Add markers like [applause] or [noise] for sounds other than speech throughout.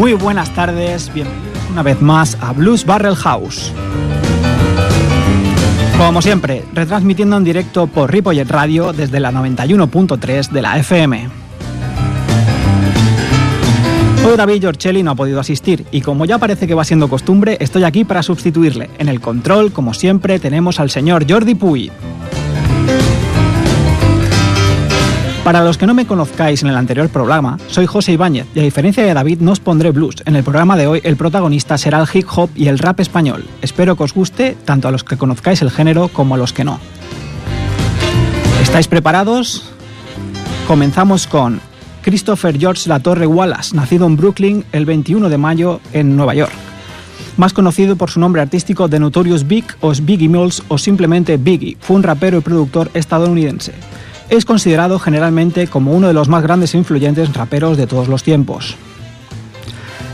Muy buenas tardes, bienvenidos una vez más a Blues Barrel House. Como siempre, retransmitiendo en directo por Ripollet Radio desde la 91.3 de la FM. Hoy David Giorcelli no ha podido asistir y como ya parece que va siendo costumbre, estoy aquí para sustituirle. En el control, como siempre, tenemos al señor Jordi Puy. Para los que no me conozcáis en el anterior programa, soy José Ibáñez y a diferencia de David no os pondré blues. En el programa de hoy el protagonista será el hip hop y el rap español. Espero que os guste tanto a los que conozcáis el género como a los que no. ¿Estáis preparados? Comenzamos con Christopher George Latorre Wallace, nacido en Brooklyn el 21 de mayo en Nueva York. Más conocido por su nombre artístico de Notorious Big o Biggie Mills o simplemente Biggie, fue un rapero y productor estadounidense. Es considerado generalmente como uno de los más grandes e influyentes raperos de todos los tiempos.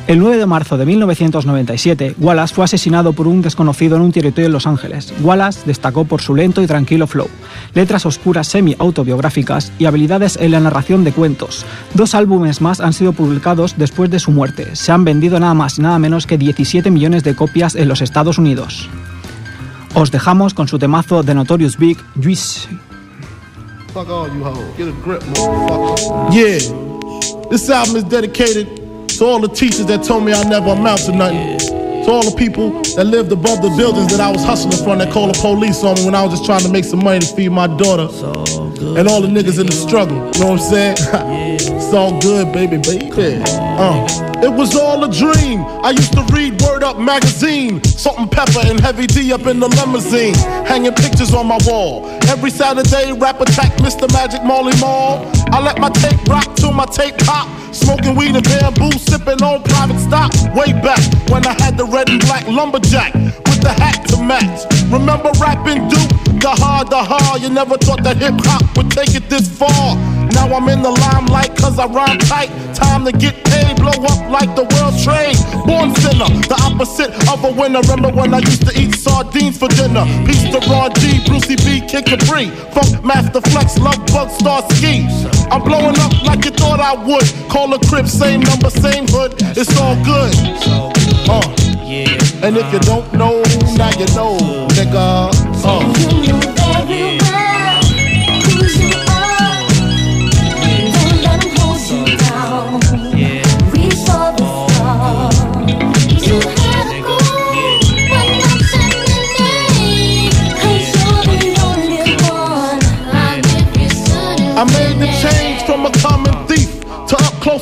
El 9 de marzo de 1997, Wallace fue asesinado por un desconocido en un tiroteo en Los Ángeles. Wallace destacó por su lento y tranquilo flow, letras oscuras semi-autobiográficas y habilidades en la narración de cuentos. Dos álbumes más han sido publicados después de su muerte. Se han vendido nada más y nada menos que 17 millones de copias en los Estados Unidos. Os dejamos con su temazo de Notorious Big, Juice. Fuck all you hoes. Get a grip, motherfucker. Yeah. This album is dedicated to all the teachers that told me I never amount to nothing. To all the people that lived above the buildings that I was hustling from that called the police on me when I was just trying to make some money to feed my daughter. And all the niggas in the struggle. You know what I'm saying? [laughs] it's all good, baby, baby. Uh. It was all a dream. I used to read Word Up magazine. Salt and Pepper and Heavy D up in the limousine. Hanging pictures on my wall. Every Saturday, rap attack Mr. Magic Molly Mall. I let my tape rock till my tape pop. Smoking weed and bamboo, sipping on private stock. Way back when I had the red and black lumberjack with the hat to match. Remember rapping Duke? The hard, the hard. You never thought that hip hop would take it this far. Now I'm in the limelight cause I rhyme tight. Time to get paid, blow up like the world trade. Born sinner, the opposite of a winner. Remember when I used to eat sardines for dinner? Peace to Ron G, Brucey B, Kid Capri. Funk Master Flex, Love Bug, Star Ski. I'm blowing up like you thought I would. Call a crib, same number, same hood. It's all good. Uh. And if you don't know, now you know, nigga. Uh.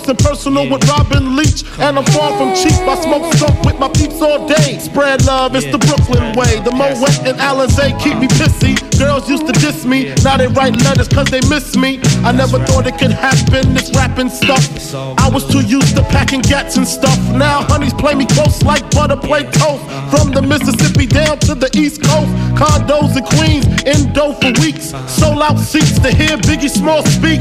Close and personal with Robin Leach. And I'm far from cheap. I smoke skunk with my peeps all day. Spread love, it's the Brooklyn way. The Moet and Alizé keep me pissy. Girls used to diss me. Now they write letters cause they miss me. I never thought it could happen, this rapping stuff. I was too used to packing gats and stuff. Now honeys play me close like butter play toast. From the Mississippi down to the East Coast. Condos in Queens, in dough for weeks. Sold out seats to hear Biggie Small speak.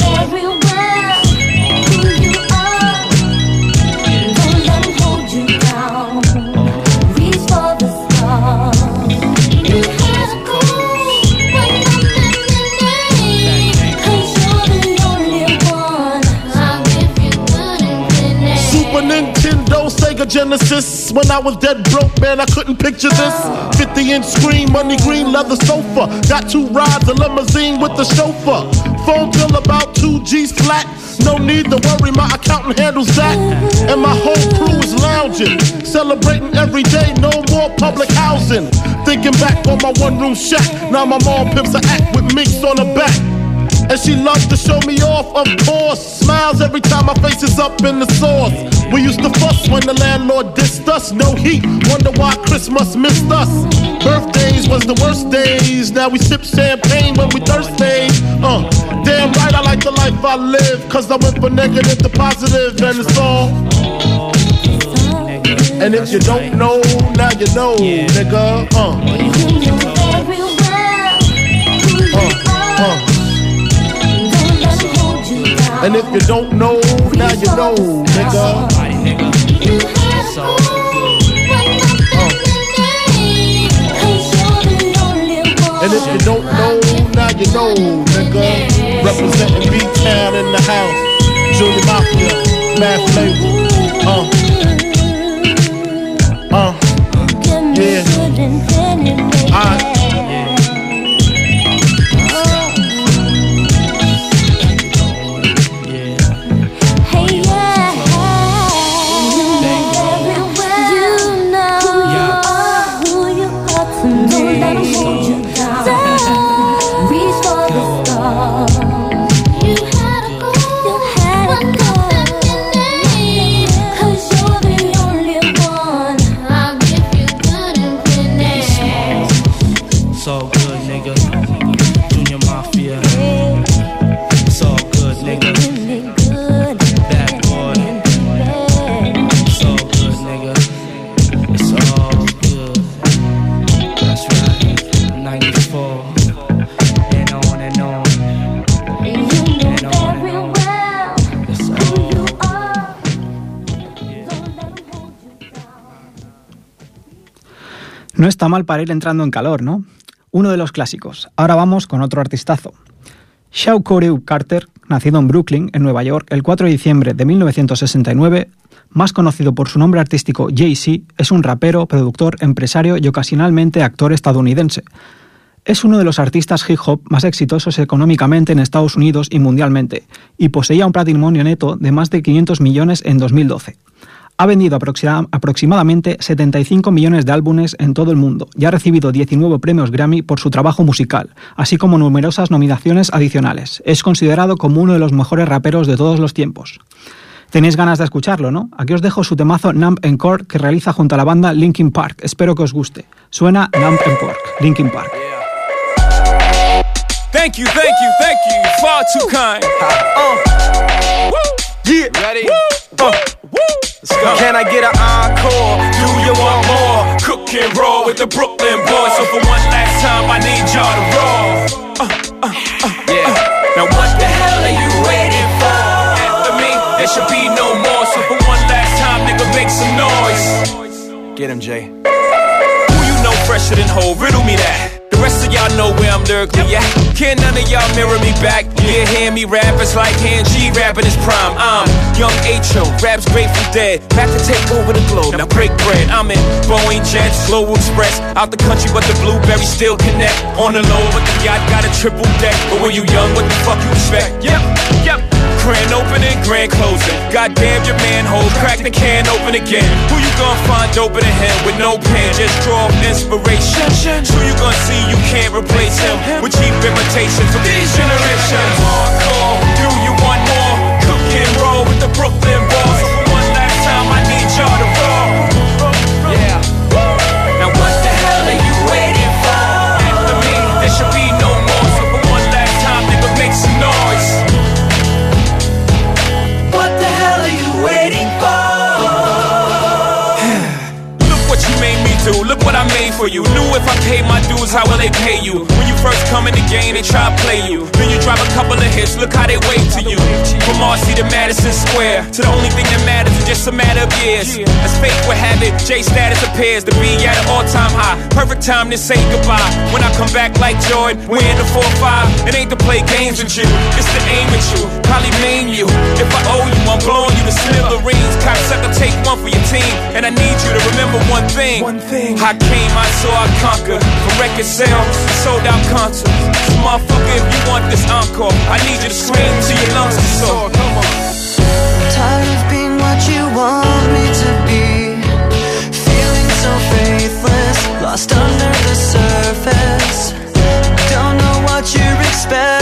Genesis. When I was dead broke, man, I couldn't picture this. 50 inch screen, money green leather sofa. Got two rides, a limousine with the chauffeur. Phone bill about two G's flat. No need to worry, my accountant handles that. And my whole crew is lounging, celebrating every day, no more public housing. Thinking back on my one room shack, now my mom pimps a act with minks on her back. And she loves to show me off, of course. Smiles every time my face is up in the sauce. We used to fuss when the landlord dissed us. No heat, wonder why Christmas missed us. Birthdays was the worst days. Now we sip champagne when we thirsty. Uh, damn right, I like the life I live. Cause I went from negative to positive, and it's all. And if you don't know, now you know, nigga. Uh, uh, uh. And if you don't know, now you know, nigga. And if you don't know, now you know, nigga. Representing B-Town in the house. Junior Mafia, Math Label. Uh. Está mal para ir entrando en calor, ¿no? Uno de los clásicos. Ahora vamos con otro artistazo. Shaw Corey Carter, nacido en Brooklyn, en Nueva York, el 4 de diciembre de 1969, más conocido por su nombre artístico Jay-Z, es un rapero, productor, empresario y ocasionalmente actor estadounidense. Es uno de los artistas hip hop más exitosos económicamente en Estados Unidos y mundialmente, y poseía un patrimonio neto de más de 500 millones en 2012. Ha vendido aproximadamente 75 millones de álbumes en todo el mundo y ha recibido 19 premios Grammy por su trabajo musical, así como numerosas nominaciones adicionales. Es considerado como uno de los mejores raperos de todos los tiempos. Tenéis ganas de escucharlo, ¿no? Aquí os dejo su temazo Numb Encore que realiza junto a la banda Linkin Park. Espero que os guste. Suena Numb Encore, Linkin Park. Thank you, thank you, thank you. Far too kind. [laughs] Uh. Yeah. Ready? Uh. Can I get an encore? Do you want more? Cook and roll with the Brooklyn boys. So for one last time, I need y'all to roll. Uh, uh, uh, yeah. Now what the hell are you waiting for? After me, there should be no more. So for one last time, nigga, make some noise. Get him, Jay. Who you know fresher than whole? Riddle me that rest of y'all know where I'm lyrically at. Can none of y'all mirror me back? Yeah, hear me rap, it's like hand G rapping his prime. I'm young H.O., raps Grateful Dead. Back to take over the globe, now break bread. I'm in Boeing Jets, Global Express. Out the country, but the blueberries still connect. On the low, but the yacht got a triple deck. But when you young, what the fuck you expect? Yep, yep. Grand opening, grand closing. Goddamn your manhole, crack the can open again. Who you gonna find open a him with no pen? Just draw inspiration. Who you gonna see you can't replace him with cheap imitations of these generations? Hardcore, do you want more? Cook and roll with the Brooklyn boys. For you. Knew if I paid my dues, how will they pay you? When you first come in the game, they try to play you. Drop a couple of hits, look how they wait to you. From Marcy to Madison Square, to the only thing that matters is just a matter of years. As fate would have it, J status appears to be at an all time high. Perfect time to say goodbye. When I come back like Jordan, we're in the 4-5. It ain't to play games with you, it's to aim at you. Probably maim you. If I owe you, I'm blowing you to smithereens. Cocksucker, take one for your team. And I need you to remember one thing. One thing thing. I came, I saw, I conquered. From record sales, sold out concerts. Motherfucker, if you want this encore, I need you to scream till your lungs are sore. Come on. Tired of being what you want me to be. Feeling so faithless, lost under the surface. Don't know what you're expecting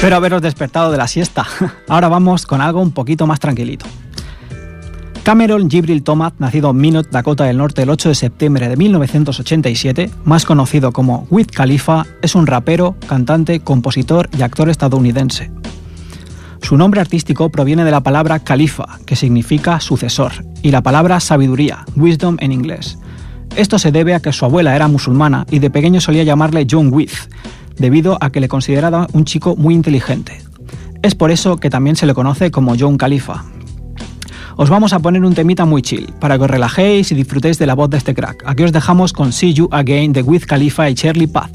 Espero haberos despertado de la siesta. [laughs] Ahora vamos con algo un poquito más tranquilito. Cameron Gibril Thomas, nacido en Minot, Dakota del Norte, el 8 de septiembre de 1987, más conocido como Wiz Khalifa, es un rapero, cantante, compositor y actor estadounidense. Su nombre artístico proviene de la palabra Khalifa, que significa sucesor, y la palabra sabiduría, wisdom en inglés. Esto se debe a que su abuela era musulmana y de pequeño solía llamarle John Wiz, debido a que le consideraba un chico muy inteligente. Es por eso que también se le conoce como John Khalifa, os vamos a poner un temita muy chill, para que os relajéis y disfrutéis de la voz de este crack. Aquí os dejamos con See You Again de Wiz Khalifa y Shirley Path.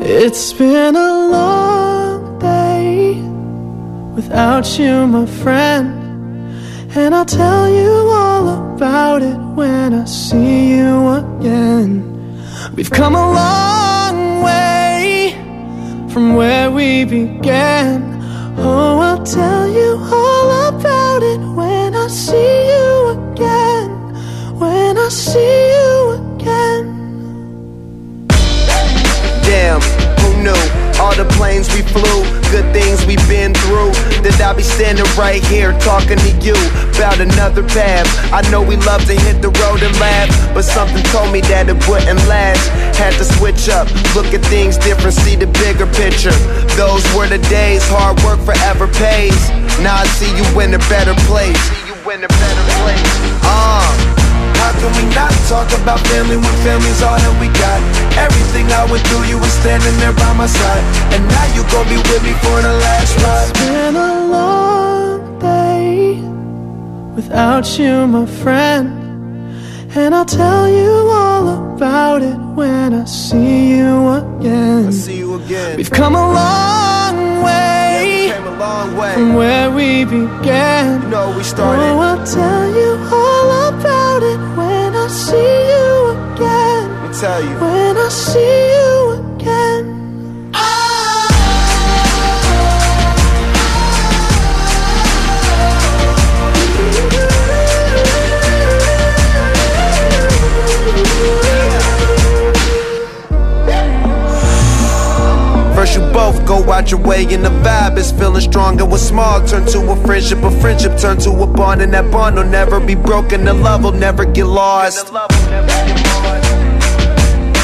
It's been a without you, my friend. And I'll tell you all about it when I see you again. We've come a long way from where we began. Oh, I'll tell you all about it when I see you again. When I see you again. Damn, who knew? All the planes we flew, good things we've been through. That I'll be standing right here talking to you about another path. I know we love to hit the road and laugh, but something told me that it wouldn't last. Had to switch up, look at things different, see the bigger picture. Those were the days, hard work forever pays. Now I see you in a better place. See you in a better place. Uh. How can we not talk about family when family's all that we got? Everything I went through, you were standing there by my side. And now you gon' be with me for the last ride. It's been a long day without you, my friend. And I'll tell you all about it when I see you again. I see you again. We've come a long way, came a long way. from where we began. You know we started. Oh, I'll tell you all about it when I see you again. Let me tell you. When I see you again. Both go out your way and the vibe is feeling strong and what's small turn to a friendship, a friendship turn to a bond and that bond will never be broken, the love will never get lost.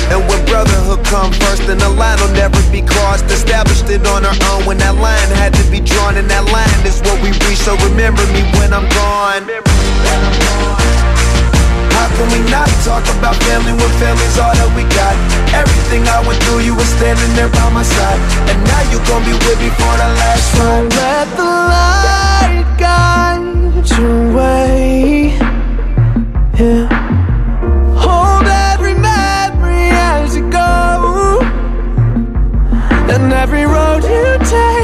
And when brotherhood come first, then the line will never be crossed. Established it on our own when that line had to be drawn, and that line is what we reach. So remember me when I'm gone. How can we not talk about family when family's all that we got? Everything I went through, you were standing there by my side. And now you gon' be with me for the last Don't ride. let the light guide your way. Yeah. Hold every memory as you go. And every road you take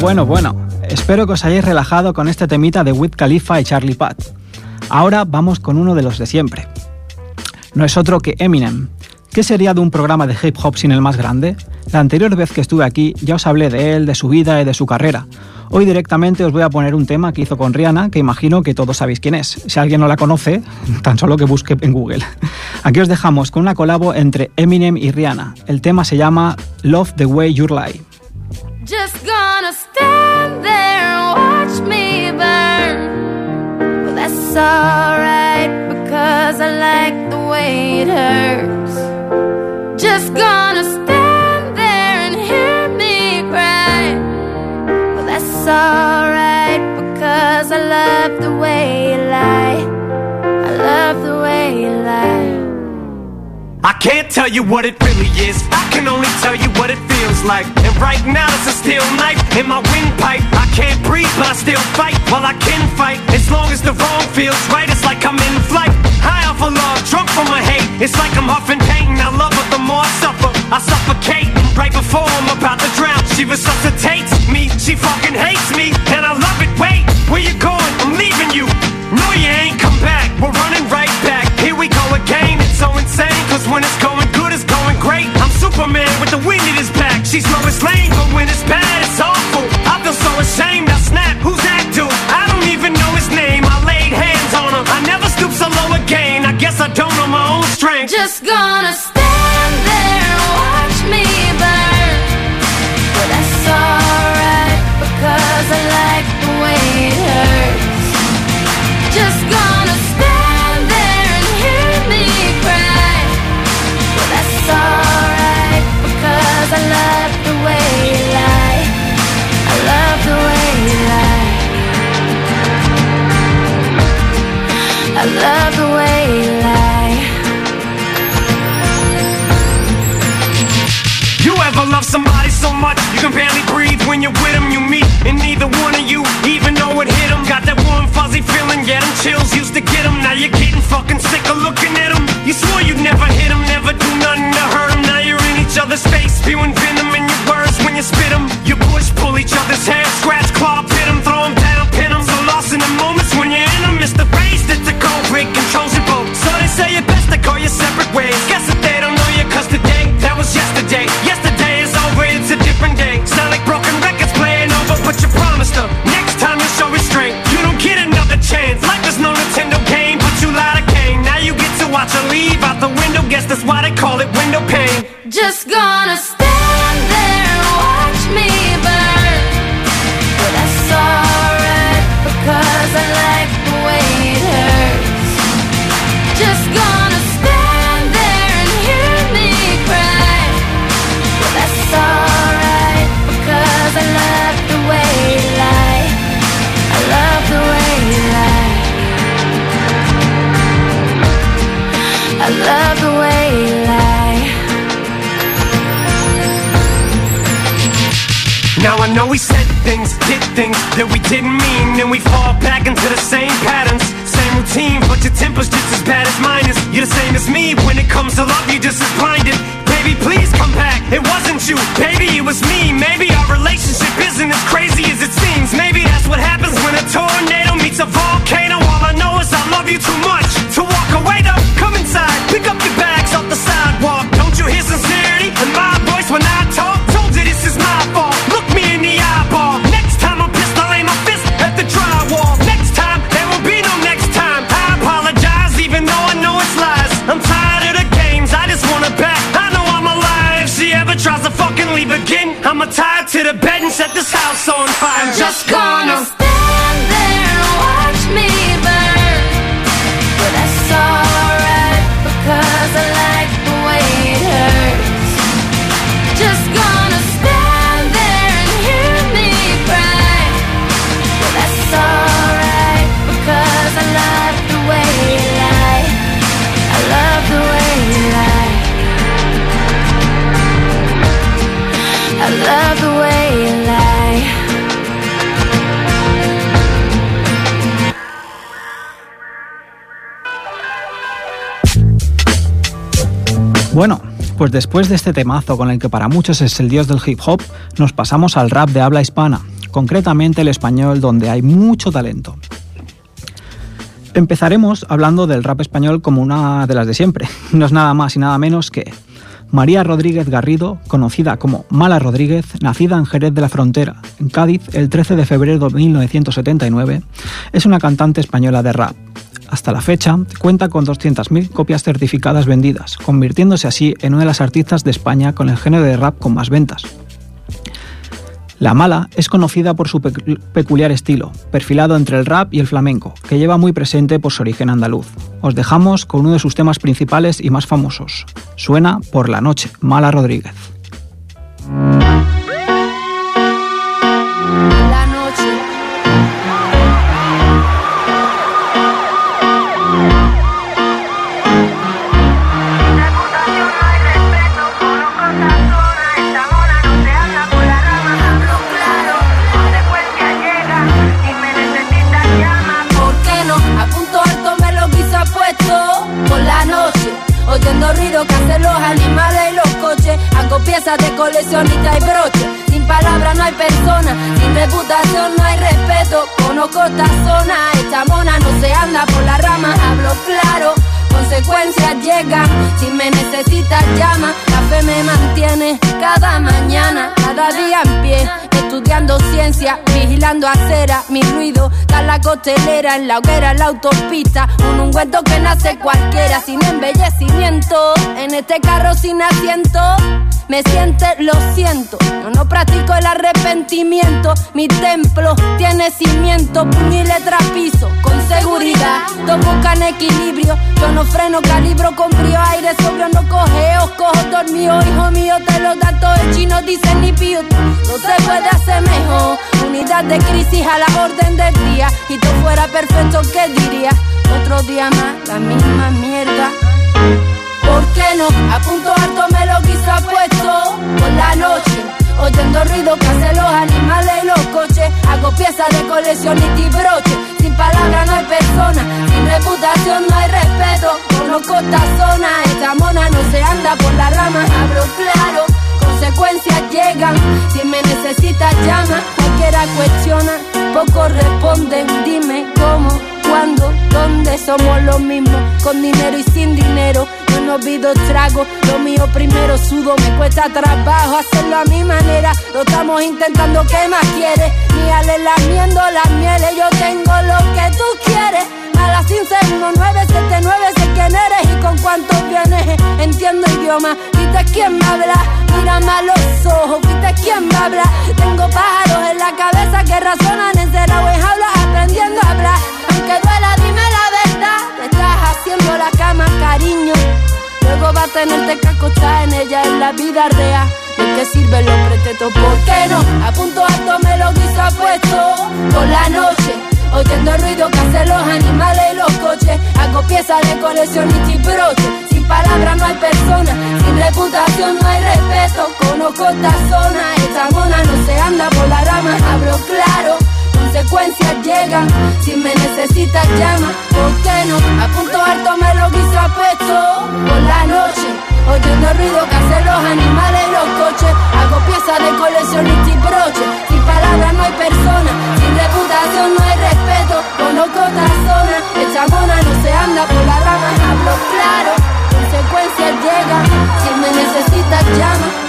Bueno, bueno. Espero que os hayáis relajado con este temita de Wiz Khalifa y Charlie Pat. Ahora vamos con uno de los de siempre. No es otro que Eminem. ¿Qué sería de un programa de hip hop sin el más grande? La anterior vez que estuve aquí ya os hablé de él, de su vida y de su carrera. Hoy directamente os voy a poner un tema que hizo con Rihanna, que imagino que todos sabéis quién es. Si alguien no la conoce, [laughs] tan solo que busque en Google. [laughs] Aquí os dejamos con una colabo entre Eminem y Rihanna. El tema se llama Love the Way You Lie. Just gonna stand there and watch me burn. Well, that's alright because I like the way it hurts. Just gonna stand there and hear me cry. Well, that's alright because I love the way can't tell you what it really is. I can only tell you what it feels like. And right now it's a steel knife in my windpipe. I can't breathe, but I still fight. Well, I can fight as long as the wrong feels right. It's like I'm in flight. High off of love, drunk from my hate. It's like I'm huffing pain. I love her the more I suffer. I suffocate right before I'm about to drown. She resuscitates me. She fucking hates me, and I love it. Wait, where you going? I'm leaving you. No, you ain't come back. We're running right back. Here we go again. It's so insane, when it's going good, it's going great. I'm Superman with the wind in his back. She's Lois Lane, but when it's bad, it's awful. I feel so ashamed. I snap. Who's that dude? I don't even know his name. I laid hands on him. I never stoop so low again. I guess I don't know my own strength. Just gonna stand you're with? You meet, and neither one of you even know it hit them. Got that warm, fuzzy feeling, yeah, them chills used to get them. Now you're getting fucking things, that we didn't mean, and we fall back into the same patterns, same routine. But your temper's just as bad as mine is. You're the same as me when it comes to love. You're just as blinded. Baby, please come back. It wasn't you, baby, it was me. Maybe our relationship isn't as crazy as it seems. Maybe that's what happens when a tornado meets a volcano. All I know is I love you too much to walk away. Though, come inside, pick up your bags off the sidewalk. Don't you hear sincerity in my voice when I talk? I'm tired of the games, I just wanna back. I know I'm alive. She ever tries to fucking leave again, I'ma tie to the bed and set this house on fire. I'm just gonna. Bueno, pues después de este temazo con el que para muchos es el dios del hip hop, nos pasamos al rap de habla hispana, concretamente el español donde hay mucho talento. Empezaremos hablando del rap español como una de las de siempre. [laughs] No es nada más y nada menos que María Rodríguez Garrido, conocida como Mala Rodríguez, nacida en Jerez de la Frontera, en Cádiz, el 13 de febrero de 1979, es una cantante española de rap. Hasta la fecha, cuenta con 200.000 copias certificadas vendidas, convirtiéndose así en una de las artistas de España con el género de rap con más ventas. La Mala es conocida por su peculiar estilo, perfilado entre el rap y el flamenco, que lleva muy presente por su origen andaluz. Os dejamos con uno de sus temas principales y más famosos. Suena por la noche, Mala Rodríguez. De coleccionista y broche. Sin palabras no hay persona, sin reputación no hay respeto. Conozco esta zona, esta mona no se anda por la rama, hablo claro. Consecuencias llegan, si me necesitas llama. La fe me mantiene cada mañana, cada día en pie estudiando ciencia, vigilando acera, mi ruido, da la costelera, en la hoguera, en la autopista, un ungüento que nace cualquiera, sin embellecimiento, en este carro sin asiento, me siente, lo siento, yo no practico el arrepentimiento, mi templo tiene cimiento, y letra piso, con seguridad, todos buscan equilibrio, yo no freno, calibro con frío, aire sobrio, no cogeo, cojo dormido, hijo mío, te lo da todo el chino, dicen ni pío, no se puede hacer mejor. Unidad de crisis a la orden del día. Y tú fuera perfecto, ¿qué diría? Otro día más, la misma mierda. ¿Por qué no? A punto alto me lo quiso puesto por la noche. Oyendo ruido que hacen los animales y los coches. Hago piezas de colección y broche. Sin palabras no hay persona, sin reputación no hay respeto. Conozco esta zona, esta mona no se anda por la rama, hablo claro consecuencias llegan. Si me necesitas, llama. Cualquiera cuestiona, pocos responden. Dime cómo, cuándo, dónde somos los mismos. Con dinero y sin dinero. Yo no olvido trago, lo mío primero sudo. Me cuesta trabajo hacerlo a mi manera. Lo estamos intentando, ¿qué más quieres? Ni alelamiendo las mieles. Yo tengo lo que tú quieres. A las 15, 1979, sé quién eres y con cuántos vienes. Entiendo idioma, ¿viste quién me habla? Mírame a los ojos, ¿viste quién me habla? Tengo pájaros en la cabeza que razonan encerrado en jaula aprendiendo a hablar. Aunque duela, dime la verdad. Te estás haciendo la cama, cariño. Luego va a tenerte que acostar en ella en la vida real. ¿De qué sirve los pretextos? ¿Por qué no? A punto alto me lo quiso puesto por la noche Oyendo el ruido que hacen los animales y los coches. Hago piezas de colección y broche. Sin palabras no hay persona, sin reputación no hay respeto. Conozco esta zona, esta mona no se anda por la rama, hablo claro. Consecuencias llegan, si me necesitas llama, ¿por qué no? A punto alto me lo quiso puesto por la noche. Oyendo ruido que hacen los animales y los coches. Hago piezas de colección y broche. Sin palabras no hay persona, sin reputación no hay respeto. Conozco otra zona, esta mona no se anda por la rama, hablo claro. Consecuencias llegan, si me necesitas llama.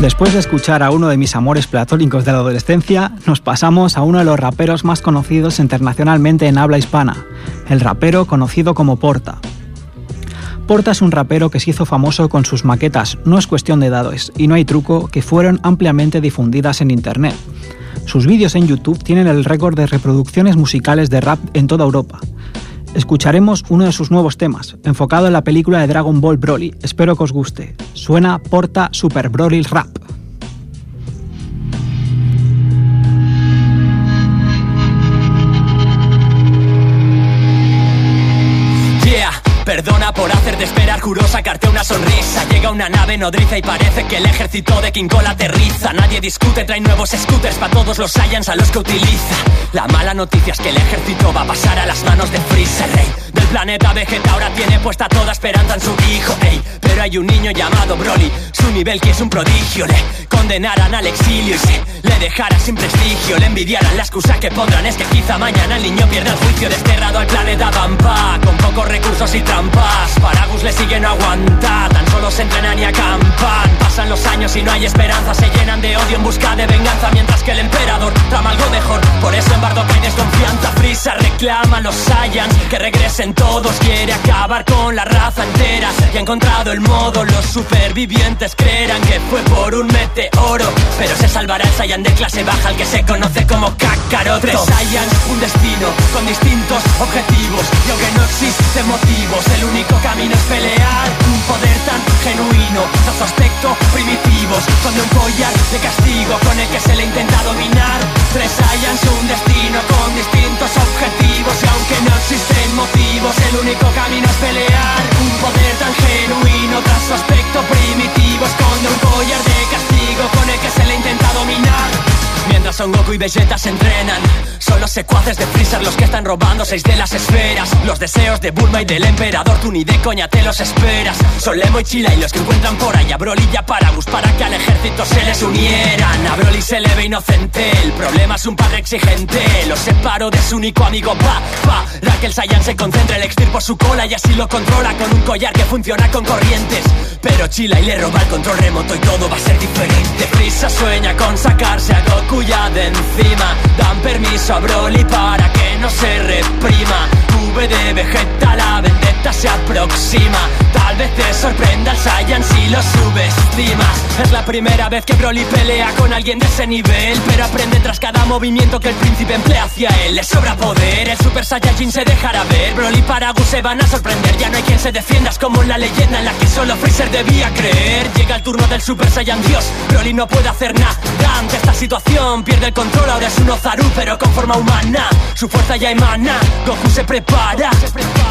Después de escuchar a uno de mis amores platónicos de la adolescencia, nos pasamos a uno de los raperos más conocidos internacionalmente en habla hispana, el rapero conocido como Porta. Porta es un rapero que se hizo famoso con sus maquetas No es cuestión de dados y No hay truco que fueron ampliamente difundidas en Internet. Sus vídeos en YouTube tienen el récord de reproducciones musicales de rap en toda Europa escucharemos uno de sus nuevos temas, enfocado en la película de Dragon Ball Broly. Espero que os guste. Suena Porta Super Broly Rap. Perdona por hacerte esperar, juro sacarte una sonrisa. Llega una nave nodriza y parece que el ejército de King Kong aterriza. Nadie discute, trae nuevos scooters para todos los Saiyans a los que utiliza. La mala noticia es que el ejército va a pasar a las manos de Freezer, rey del planeta Vegeta. Ahora tiene puesta toda esperanza en su hijo. Pero hay un niño llamado Broly, su nivel que es un prodigio. Le condenarán al exilio y se le dejará sin prestigio. Le envidiarán la excusa que pondrán es que quizá mañana el niño pierda el juicio desterrado al planeta Vampa. Con pocos recursos y trampas, Paragus le siguen a aguantar. Tan solo se entrenan y acampan. Pasan los años y no hay esperanza, se llenan de odio en busca de venganza. Mientras que el emperador trama algo mejor. Por eso en Bardock hay desconfianza. Frisa reclama a los Saiyans que regresen todos. Quiere acabar con la raza entera y ha encontrado el modo. Los supervivientes creerán que fue por un meteoro. Pero se salvará el Saiyan de clase baja, el que se conoce como Kakaroto. Tres Saiyans, un destino con distintos objetivos. Y aunque no existen motivos, el único camino es pelear. Un poder tan genuino, tan su aspecto primitivos. Con un collar de castigo con el que se le intenta dominar. Tres Saiyans, un destino con distintos objetivos. Y aunque no existen motivos, el único camino es pelear. Un poder tan genuino, tras su aspecto primitivo. Esconde un collar de castigo con el que se le intenta dominar. Mientras Son Goku y Vegeta se entrenan Son los secuaces de Freezer los que están robando seis de las esferas. Los deseos de Bulma y del emperador Tú ni de coña te los esperas. Son Lemo y Chila y los que encuentran por ahí A Broly y a Paragus para que al ejército se les unieran. A Broly se le ve inocente El problema es un padre exigente Lo separo de su único amigo Pa, pa. Raquel Saiyan se concentra, el extirpo su cola Y así lo controla con un collar que funciona con corrientes. Pero Chila y le roba el control remoto Y todo va a ser diferente. Freezer sueña con sacarse a Goku de encima Dan permiso a Broly para que no se reprima De Vegeta, la vendetta se aproxima. Tal vez te sorprenda el Saiyan si lo subestimas. Es la primera vez que Broly pelea con alguien de ese nivel Pero aprende tras cada movimiento que el príncipe emplea hacia él. Le sobra poder, el Super Saiyajin se dejará ver. Broly y Paragus se van a sorprender Ya no hay quien se defienda, es como la leyenda En la que solo Freezer debía creer. Llega el turno del Super Saiyan Dios Broly no puede hacer nada. Ante esta situación Pierde el control, ahora es un Ozaru pero con forma humana. Su fuerza ya emana, Goku se prepara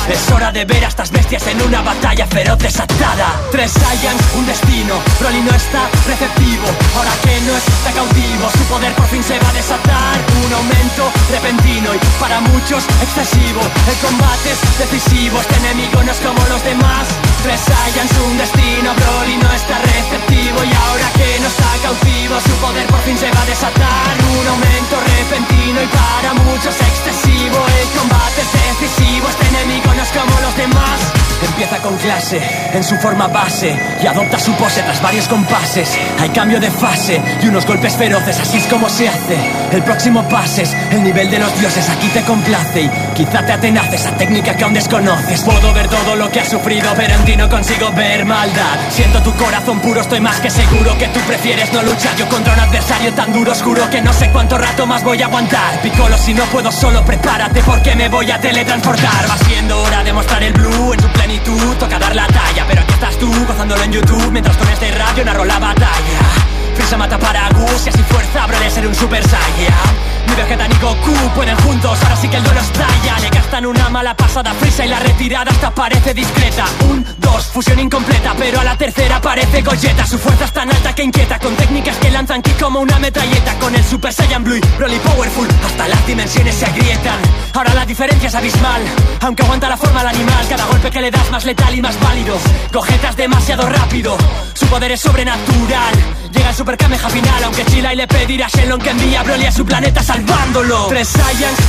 Es hora de ver a estas bestias en una batalla feroz desatada. Tres Saiyans, un destino Broly no está receptivo. Ahora que no está cautivo Su poder por fin se va a desatar. Un aumento repentino y para muchos excesivo. El combate es decisivo Este enemigo no es como los demás Tres Saiyans, un destino. Broly no está receptivo Y ahora que no está cautivo Su poder por fin se va a desatar. Un aumento repentino y para muchos excesivo. El combate es decisivo Este enemigo no es como los demás Empieza con clase, en su forma base Y adopta su pose tras varios compases. Hay cambio de fase y unos golpes feroces Así es como se hace. El próximo pases, el nivel de los dioses Aquí te complace y quizá te atenace Esa técnica que aún desconoces. Puedo ver todo lo que has sufrido Pero en ti no consigo ver maldad. Siento tu corazón puro, estoy más que seguro Que tú prefieres no luchar. Yo contra un adversario tan duro, oscuro Que no sé cuánto rato más voy a aguantar. Piccolo, si no puedo solo prepárate Porque me voy a teletransportar. Va siendo hora de mostrar el blue en su plenitud Toca dar la talla, pero aquí estás tú Gozándolo en YouTube Mientras con este radio narro la batalla. Freeza mata para Gus y así fuerza Abre de ser un super Saiyan Mi Vegeta ni Goku pueden juntos. Ahora sí que el duelo estalla Le gastan una mala pasada a Freeza y la retirada hasta parece discreta. Un, dos, fusión incompleta Pero a la tercera parece Gogeta Su fuerza es tan alta que inquieta Con técnicas que lanzan ki como una metralleta. Con el Super Saiyan Blue Broly Powerful Hasta las dimensiones se agrietan. Ahora la diferencia es abismal. Aunque aguanta la forma al animal Cada golpe que le das más letal y más válido. Gogeta es demasiado rápido. Su poder es sobrenatural. Llega el Super Kameha final Aunque Chila y le pedirá a Shenlong que envía a Broly a su planeta salvándolo. Tres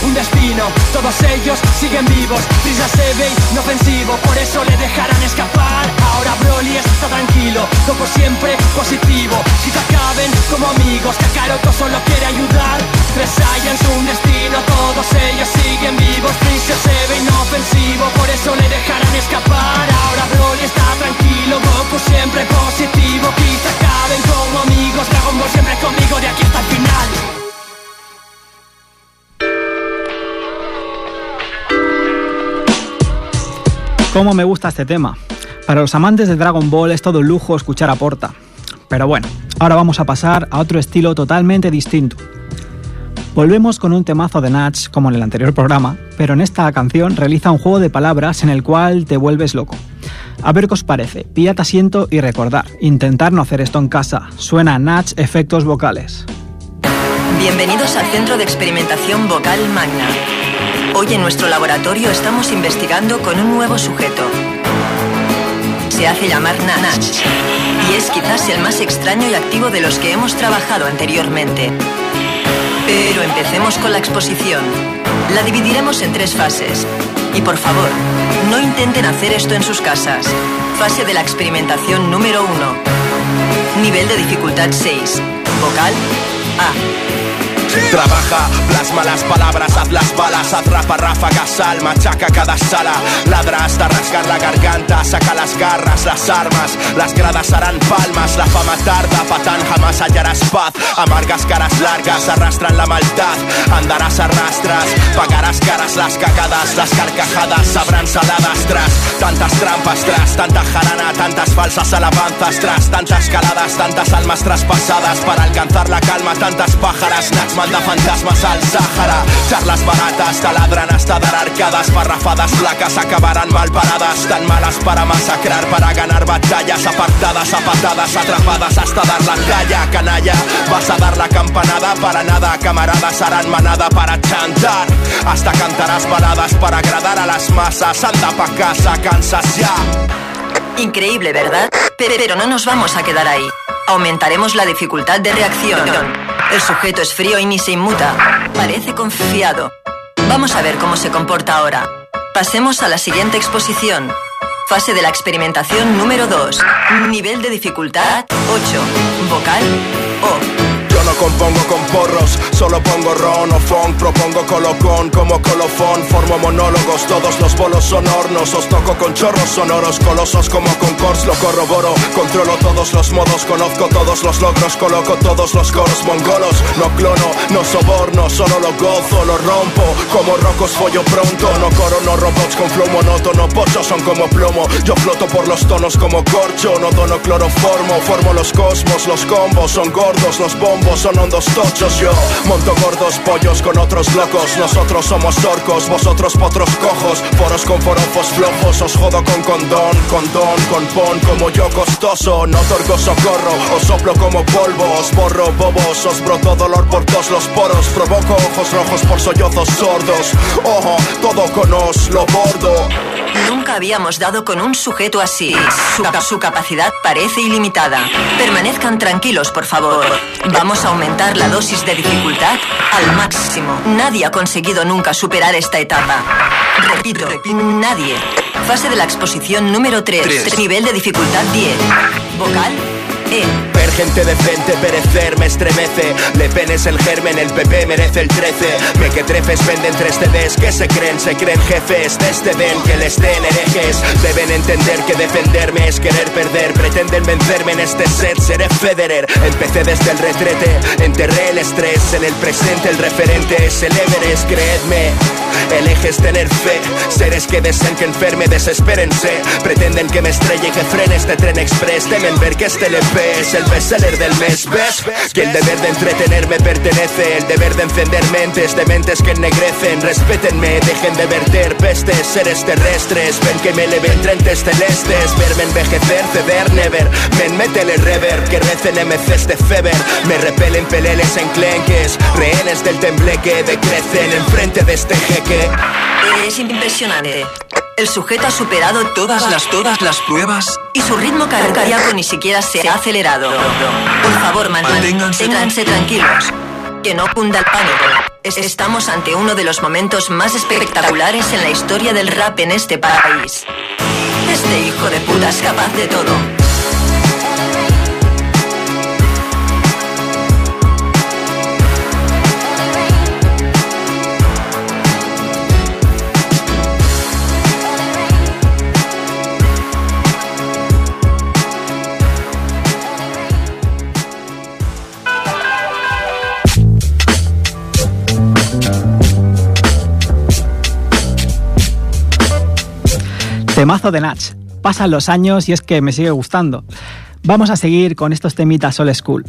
un destino. Todos ellos siguen vivos. Freeza se ve inofensivo. Por eso le dejarán escapar. Ahora Broly está tranquilo. Como siempre positivo. Si te acaben como amigos Kakaroto solo quiere ayudar. Tres Saiyans, un destino. Todos ellos siguen vivos. Freeza se ve inofensivo. Por eso le dejarán escapar. Ahora Broly está tranquilo. Goku siempre positivo. Quizá acaben como amigos. Dragon Ball siempre conmigo de aquí hasta el final Cómo me gusta este tema. Para los amantes de Dragon Ball es todo un lujo escuchar a Porta. Pero bueno, ahora vamos a pasar a otro estilo totalmente distinto. Volvemos con un temazo de Natch como en el anterior programa, pero en esta canción realiza un juego de palabras en el cual te vuelves loco. A ver qué os parece, píllate asiento y recordar, intentar no hacer esto en casa. Suena Natch efectos vocales. Bienvenidos al Centro de Experimentación Vocal Magna. Hoy en nuestro laboratorio estamos investigando con un nuevo sujeto. Se hace llamar Nanach y es quizás el más extraño y activo de los que hemos trabajado anteriormente. Pero empecemos con la exposición. La dividiremos en tres fases. Y por favor, no intenten hacer esto en sus casas. Fase de la experimentación número 1. Nivel de dificultad 6. Vocal A. Trabaja, plasma las palabras, haz las balas, atrapa ráfagas, sal, machaca cada sala, ladra hasta rasgar la garganta, saca las garras, las armas, las gradas harán palmas, la fama tarda, patán jamás hallarás paz, amargas caras largas arrastran la maldad, andarás arrastras, pagarás caras las cagadas, las carcajadas sabrán saladas tras. Tantas trampas tras tanta jarana, tantas falsas alabanzas tras. Tantas caladas, tantas almas traspasadas para alcanzar la calma, tantas pájaras, manda fantasmas al Sáhara Charlas baratas taladran hasta dar arcadas Parrafadas flacas acabarán mal paradas Tan malas para masacrar, para ganar batallas Apartadas a patadas, atrapadas hasta dar la talla Canalla, vas a dar la campanada Para nada, camaradas harán manada para chantar Hasta cantarás baladas para agradar a las masas Anda pa' casa, cansas ya Increíble, ¿verdad? Pero no nos vamos a quedar ahí. Aumentaremos la dificultad de reacción. El sujeto es frío y ni se inmuta. Parece confiado. Vamos a ver cómo se comporta ahora. Pasemos a la siguiente exposición. Fase de la experimentación número 2. Nivel de dificultad 8. Vocal O compongo con porros, solo pongo ron o funk, propongo colocón como colofón, formo monólogos, todos los bolos son hornos, os toco con chorros sonoros, colosos como concors, lo corroboro, controlo todos los modos, conozco todos los logros, coloco todos los coros mongolos, no clono, no soborno, solo lo gozo, lo rompo, como rocos follo pronto, no coro, no robots con flow monótono, pochos son como plomo, yo floto por los tonos como corcho, no dono cloroformo, formo los cosmos, los combos, son gordos los bombos, son hondos tochos Yo monto gordos pollos con otros locos Nosotros somos orcos, vosotros potros cojos Foros con forofos flojos Os jodo con condón, condón, con pon Como yo costoso, no otorgo socorro Os soplo como polvo, os borro bobos Os broto dolor por todos los poros Provoco ojos rojos por sollozos sordos Ojo, todo con os lo bordo Nunca habíamos dado con un sujeto así. Su, su, capacidad parece ilimitada. Permanezcan tranquilos, por favor. Vamos a aumentar la dosis de dificultad al máximo. Nadie ha conseguido nunca superar esta etapa. Repito, nadie. Fase de la exposición número 3. Nivel de dificultad 10. Vocal E. Ver gente decente perecer me estremece. Le penes el germen, el PP merece el 13. Me que trefes venden tres CDs que se creen, se creen jefes de este den que les den herejes. Deben entender que defenderme es querer perder. Pretenden vencerme en este set, seré Federer. Empecé desde el retrete, enterré el estrés. En el presente el referente es el Everest, creedme. El eje es tener fe. Seres que deseen que enferme, desespérense. Pretenden que me estrelle y que frene este tren express. Temen ver que este LP el bestseller del mes, ¿ves? Que el deber de entretenerme pertenece, el deber de encender mentes de mentes que ennegrecen. Respétenme, dejen de verter pestes, seres terrestres. Ven que me eleven trentes celestes, verme envejecer, ceder, never. Men, métele rever, que recen MCs de feber. Me repelen peleles en clenques, rehenes del tembleque decrecen enfrente de este jeque. Es impresionante. El sujeto ha superado todas las todas las pruebas y su ritmo cardíaco ni siquiera se ha acelerado. Por favor, manténganse tranquilos. Que no cunda el pánico. Estamos ante uno de los momentos más espectaculares en la historia del rap en este país. Este hijo de puta es capaz de todo. Temazo de Natch. Pasan los años y es que me sigue gustando. Vamos a seguir con estos temitas old school.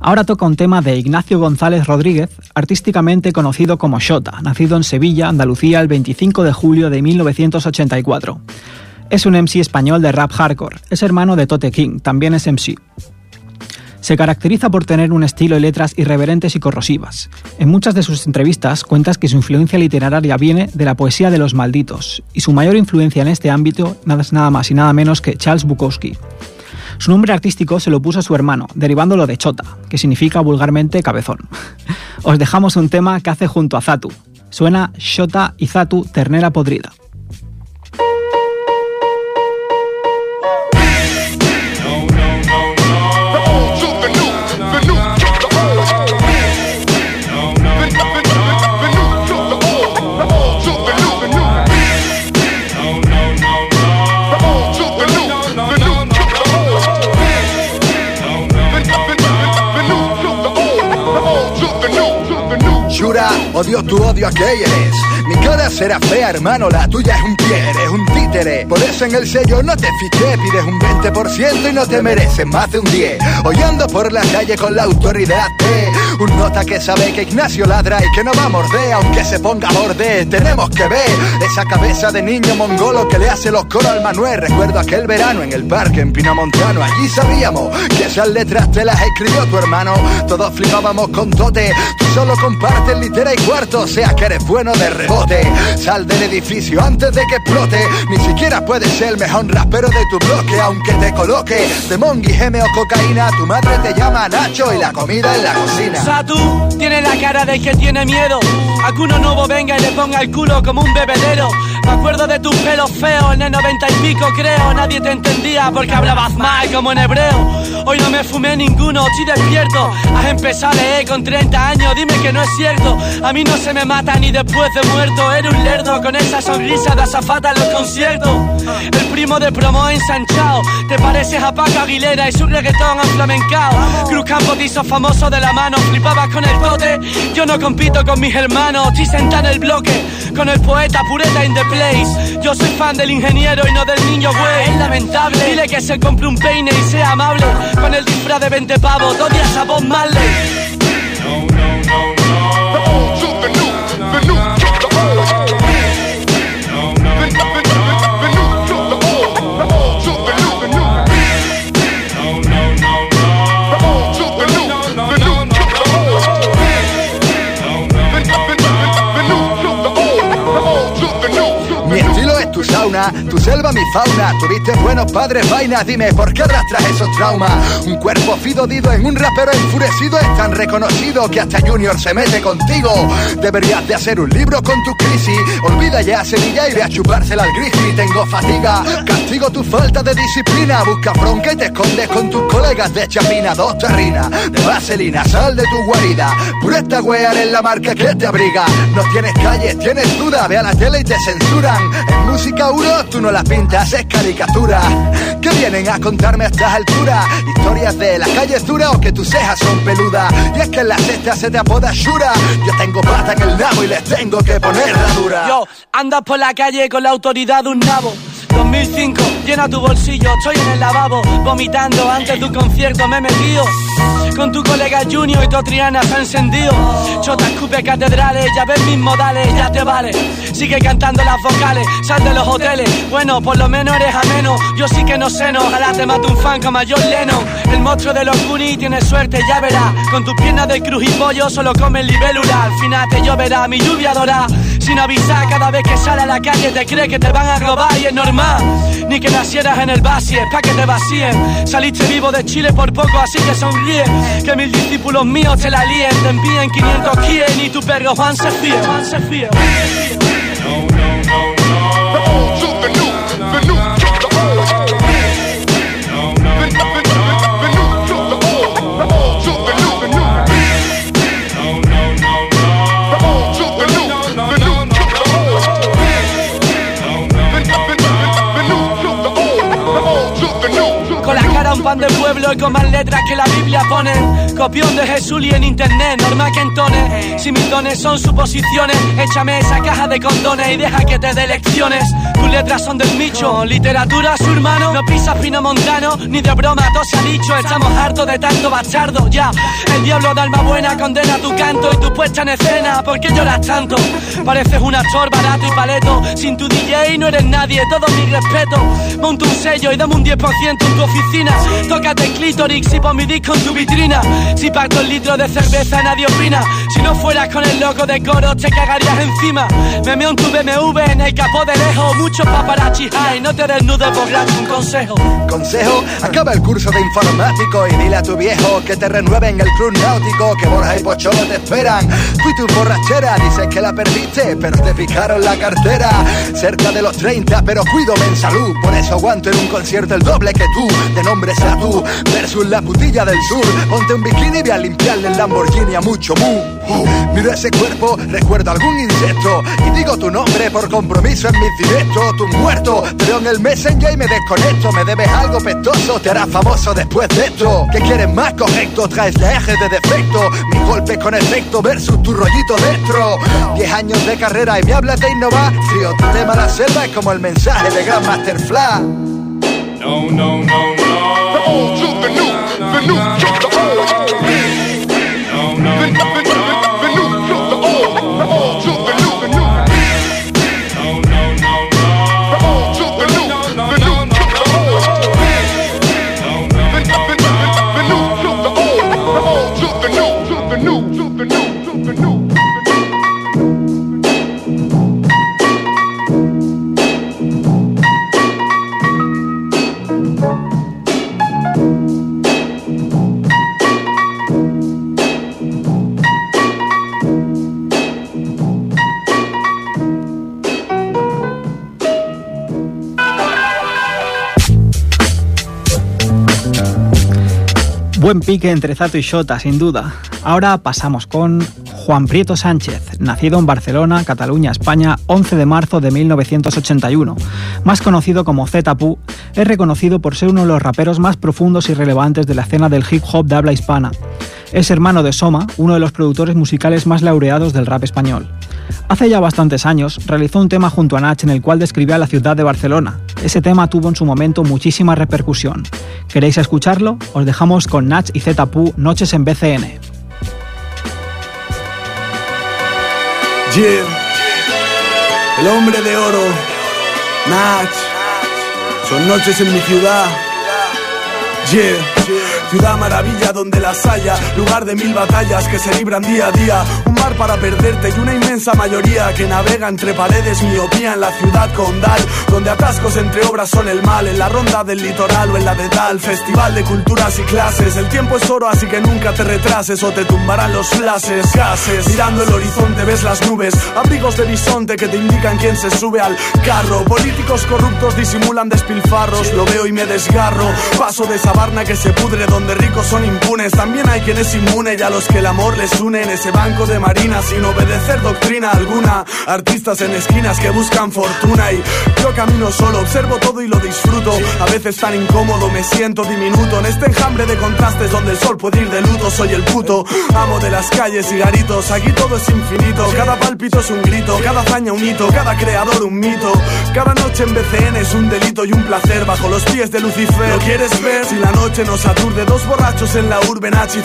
Ahora toca un tema de Ignacio González Rodríguez, artísticamente conocido como Shota, nacido en Sevilla, Andalucía, el 25 de julio de 1984. Es un MC español de rap hardcore, es hermano de Tote King, también es MC. Se caracteriza por tener un estilo y letras irreverentes y corrosivas. En muchas de sus entrevistas cuentas que su influencia literaria viene de la poesía de los malditos, y su mayor influencia en este ámbito nada, nada más y nada menos que Charles Bukowski. Su nombre artístico se lo puso a su hermano, derivándolo de Chota, que significa vulgarmente cabezón. [laughs] Os dejamos un tema que hace junto a Zatu. Suena Shota y Zatu Ternera Podrida. Odio tu odio a que eres. Mi cara será fea, hermano, la tuya es un pie, eres un títere. Por eso en el sello no te fiché, pides un 20% y no te mereces más de un 10. Hoy ando por la calle con la autoridad un nota que sabe que Ignacio ladra y que no va a morder, aunque se ponga a borde. Tenemos que ver esa cabeza de niño mongolo que le hace los coros al Manuel. Recuerdo aquel verano en el parque en Pinamontano. Allí sabíamos que esas letras te las escribió tu hermano. Todos flipábamos con Tote. Tú solo compartes litera y cuarto, sea que eres bueno de rebote. Sal del edificio antes de que explote. Ni siquiera puedes ser el mejor rapero de tu bloque, aunque te coloque de mongi, geme o cocaína. Tu madre te llama Nacho y la comida en la cocina. Satu tiene la cara de que tiene miedo. Alguno nuevo venga y le ponga el culo como un bebedero. Me acuerdo de tus pelos feos en el noventa y pico, creo. Nadie te entendía porque hablabas mal como en hebreo. Hoy no me fumé ninguno, estoy despierto. Has empezado leer con 30 años, dime que no es cierto. A mí no se me mata ni después de muerto. Era un lerdo con esa sonrisa de azafata en los conciertos. El primo de promo ensanchado. Te pareces a Paco Aguilera y su reggaetón flamencao. Cruz Campo te hizo famoso de la mano, flipabas con el tote. Yo no compito con mis hermanos, estoy sentado en el bloque. Con el poeta pureta in the place. Yo soy fan del ingeniero y no del niño güey. Es lamentable. Dile que se compre un peine y sea amable. Con el disfraz de 20 pavos, dos días a Bob Marley. Tu selva mi fauna. Tuviste buenos padres, vainas, dime por qué arrastras esos traumas. Un cuerpo fidodido en un rapero enfurecido es tan reconocido que hasta Junior se mete contigo. Deberías de hacer un libro con tu crisis. Olvida ya Sevilla y ve a chupársela al grizzly. Tengo fatiga, castigo tu falta de disciplina. Busca bronca y te escondes con tus colegas de chapina. Dos terrinas de vaselina, sal de tu guarida. Pureta wear es la marca que te abriga. No tienes calles, tienes duda. Ve a la tele y te censuran. En música tú no la pintas, es caricatura. ¿Qué vienen a contarme a estas alturas? Historias de la calle es dura o que tus cejas son peludas. Y es que la cesta se te apoda Shura. Yo tengo pata en el nabo y les tengo que poner la dura. Yo, andas por la calle con la autoridad de un nabo. 2005, llena tu bolsillo, estoy en el lavabo, vomitando antes de un concierto me he metido. Con tu colega Junior y tu Triana se ha encendido. Chota escupe catedrales, ya ves mis modales, ya te vale. Sigue cantando las vocales, sal de los hoteles. Bueno, por lo menos eres ameno. Yo sí que no sé, no. Ojalá te mate un fan como a John. El monstruo de los Goonies tiene suerte, ya verás. Con tus piernas de cruz y pollo solo come libélula. Al final te lloverá mi lluvia dorada. Sin avisar, cada vez que sale a la calle te cree que te van a robar y es normal. Ni que nacieras en el vacío, pa' que te vacíen. Saliste vivo de Chile por poco, así que sonríe. Que mil discípulos míos te la líen, te envíen 500 quien y tu perro Juan se fíe. Juan se fíe. Pan de pueblo y con más letras que la Biblia pone. Copión de Jesús y en internet, normal que entone. Si mis dones son suposiciones, échame esa caja de condones y deja que te dé lecciones. Tus letras son del nicho, literatura su hermano. No pisas pino montano, ni de broma todo se ha dicho. Estamos hartos de tanto bastardo, ya. El diablo de alma buena condena tu canto y tu puesta en escena. ¿Por qué lloras tanto? Pareces un actor barato y paleto. Sin tu DJ no eres nadie, todo mi respeto. Monta un sello y dame un 10% en tu oficina. Tócate clítoris y pon mi disco en tu vitrina. Si pacto el litro de cerveza nadie opina. Si no fueras con el loco de coro te cagarías encima. Me meo en tu BMW en el capó de lejos. Muchos paparazzi hay, no te desnudes por un consejo. Consejo, acaba el curso de informático y dile a tu viejo que te renueven el club náutico, que Borja y Pocho te esperan. Y tu borrachera dices que la perdiste, pero te picaron la cartera. Cerca de los 30, pero cuídome en salud, por eso aguanto en un concierto el doble que tú. De nombre tú, versus la putilla del sur. Ponte un bikini y voy a limpiarle el Lamborghini a mucho mu. Miro ese cuerpo, recuerdo algún insecto y digo tu nombre por compromiso en mis directos. Tu muerto, veo en el Messenger y me desconecto. Me debes algo pestoso, te harás famoso después de esto. ¿Qué quieres más correcto? Traes la eje de defecto. Mi golpe con efecto versus tu rollito dentro. Diez años de carrera y me hablas de innovar. Frío, tu tema la selva es como el mensaje de Grandmaster Flash. No, no, no, no. The old to the new, the new to the old. No, no, no, Buen pique entre Zato y Shota, sin duda. Ahora pasamos con Juan Prieto Sánchez, nacido en Barcelona, Cataluña, España, 11 de marzo de 1981. Más conocido como Zetapu, es reconocido por ser uno de los raperos más profundos y relevantes de la escena del hip hop de habla hispana. Es hermano de Soma, uno de los productores musicales más laureados del rap español. Hace ya bastantes años realizó un tema junto a Nach en el cual describía la ciudad de Barcelona. Ese tema tuvo en su momento muchísima repercusión. ¿Queréis escucharlo? Os dejamos con Nach y Zetapu Noches en BCN. Yeah. El hombre de oro, Nach. Son noches en mi ciudad. Yeah. Ciudad maravilla donde las haya, lugar de mil batallas que se libran día a día. Un mar para perderte y una inmensa mayoría que navega entre paredes, miopía en la ciudad condal, donde atascos entre obras son el mal, en la ronda del litoral o en la de Dal, festival de culturas y clases. El tiempo es oro, así que nunca te retrases o te tumbarán los flashes, gases. Mirando el horizonte ves las nubes, abrigos de bisonte que te indican quién se sube al carro. Políticos corruptos disimulan despilfarros, lo veo y me desgarro. Paso de sabarna que se pudre donde ricos son impunes. También hay quien es inmune y a los que el amor les une en ese banco de marinas sin obedecer doctrina alguna. Artistas en esquinas que buscan fortuna y yo camino solo, observo todo y lo disfruto. A veces tan incómodo me siento diminuto en este enjambre de contrastes donde el sol puede ir de luto. Soy el puto amo de las calles y garitos. Aquí todo es infinito, cada pálpito es un grito, cada hazaña un hito, cada creador un mito. Cada noche en BCN es un delito y un placer bajo los pies de Lucifer. ¿Lo quieres ver? Si la noche nos aturde, dos borrachos en la urbe, Nach y.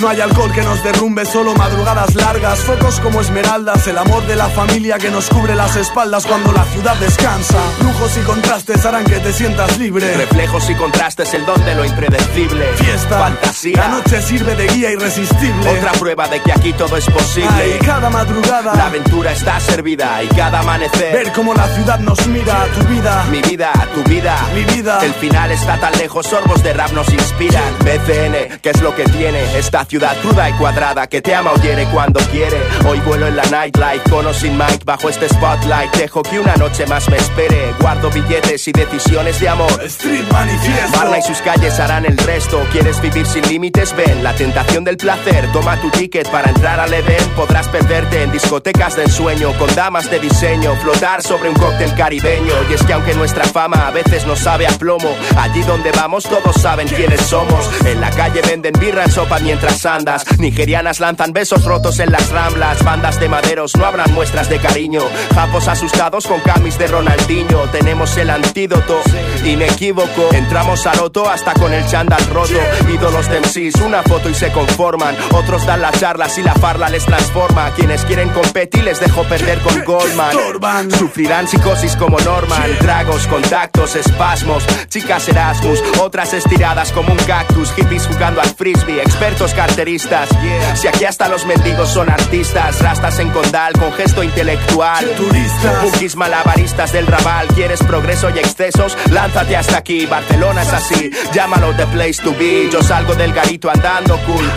No hay alcohol que nos derrumbe, solo madrugadas largas, focos como esmeraldas, el amor de la familia que nos cubre las espaldas cuando la ciudad descansa. Lujos y contrastes harán que te sientas libre. Reflejos y contrastes, el don de lo impredecible. Fiesta, fantasía. La noche sirve de guía irresistible. Otra prueba de que aquí todo es posible. Ay, cada madrugada. La aventura está servida y cada amanecer. Ver cómo la ciudad nos mira, tu vida. Mi vida, tu vida. Mi vida. El final está tan lejos, sorbos de rap nos inspiran. BCN, ¿qué es lo que tiene? Esta ciudad cruda y cuadrada que te ama o hiere cuando quiere. Hoy vuelo en la nightlife, con o sin mic, bajo este spotlight. Dejo que una noche más me espere. Guardo billetes y decisiones de amor. Street manifiesto. Barna y sus calles harán el resto. ¿Quieres vivir sin límites? Ven, la tentación del placer. Toma tu ticket para entrar al Edén. Podrás perderte en discotecas de ensueño, con damas de diseño, flotar sobre un cóctel caribeño. Y es que aunque nuestra fama a veces nos sabe a plomo, allí donde vamos todos saben quiénes somos. En la calle venden birra en sopa mientras andas. Nigerianas lanzan besos rotos en las ramblas. Bandas de maderos no habrán muestras de cariño. Japos asustados con camis de Ronaldinho. Tenemos el antídoto, inequívoco. Entramos al loto hasta con el chándal roto. Ídolos de MCs, una foto y se conforman. Otros dan las charlas y la farla les transforma. Quienes quieren competir les dejo perder con Goldman. Sufrirán psicosis como Norman. Tragos, contactos, espasmos. Chicas Erasmus, otras estiradas como un cactus. Hippies jugando al frisbee, expertos carteristas. Si aquí hasta los mendigos son artistas. Rastas en condal con gesto intelectual. Turistas. malabaristas del rabal. ¿Quieres progreso y excesos? Lánzate hasta aquí. Barcelona es así. Llámalo the place to be. Yo salgo del garito andando cool.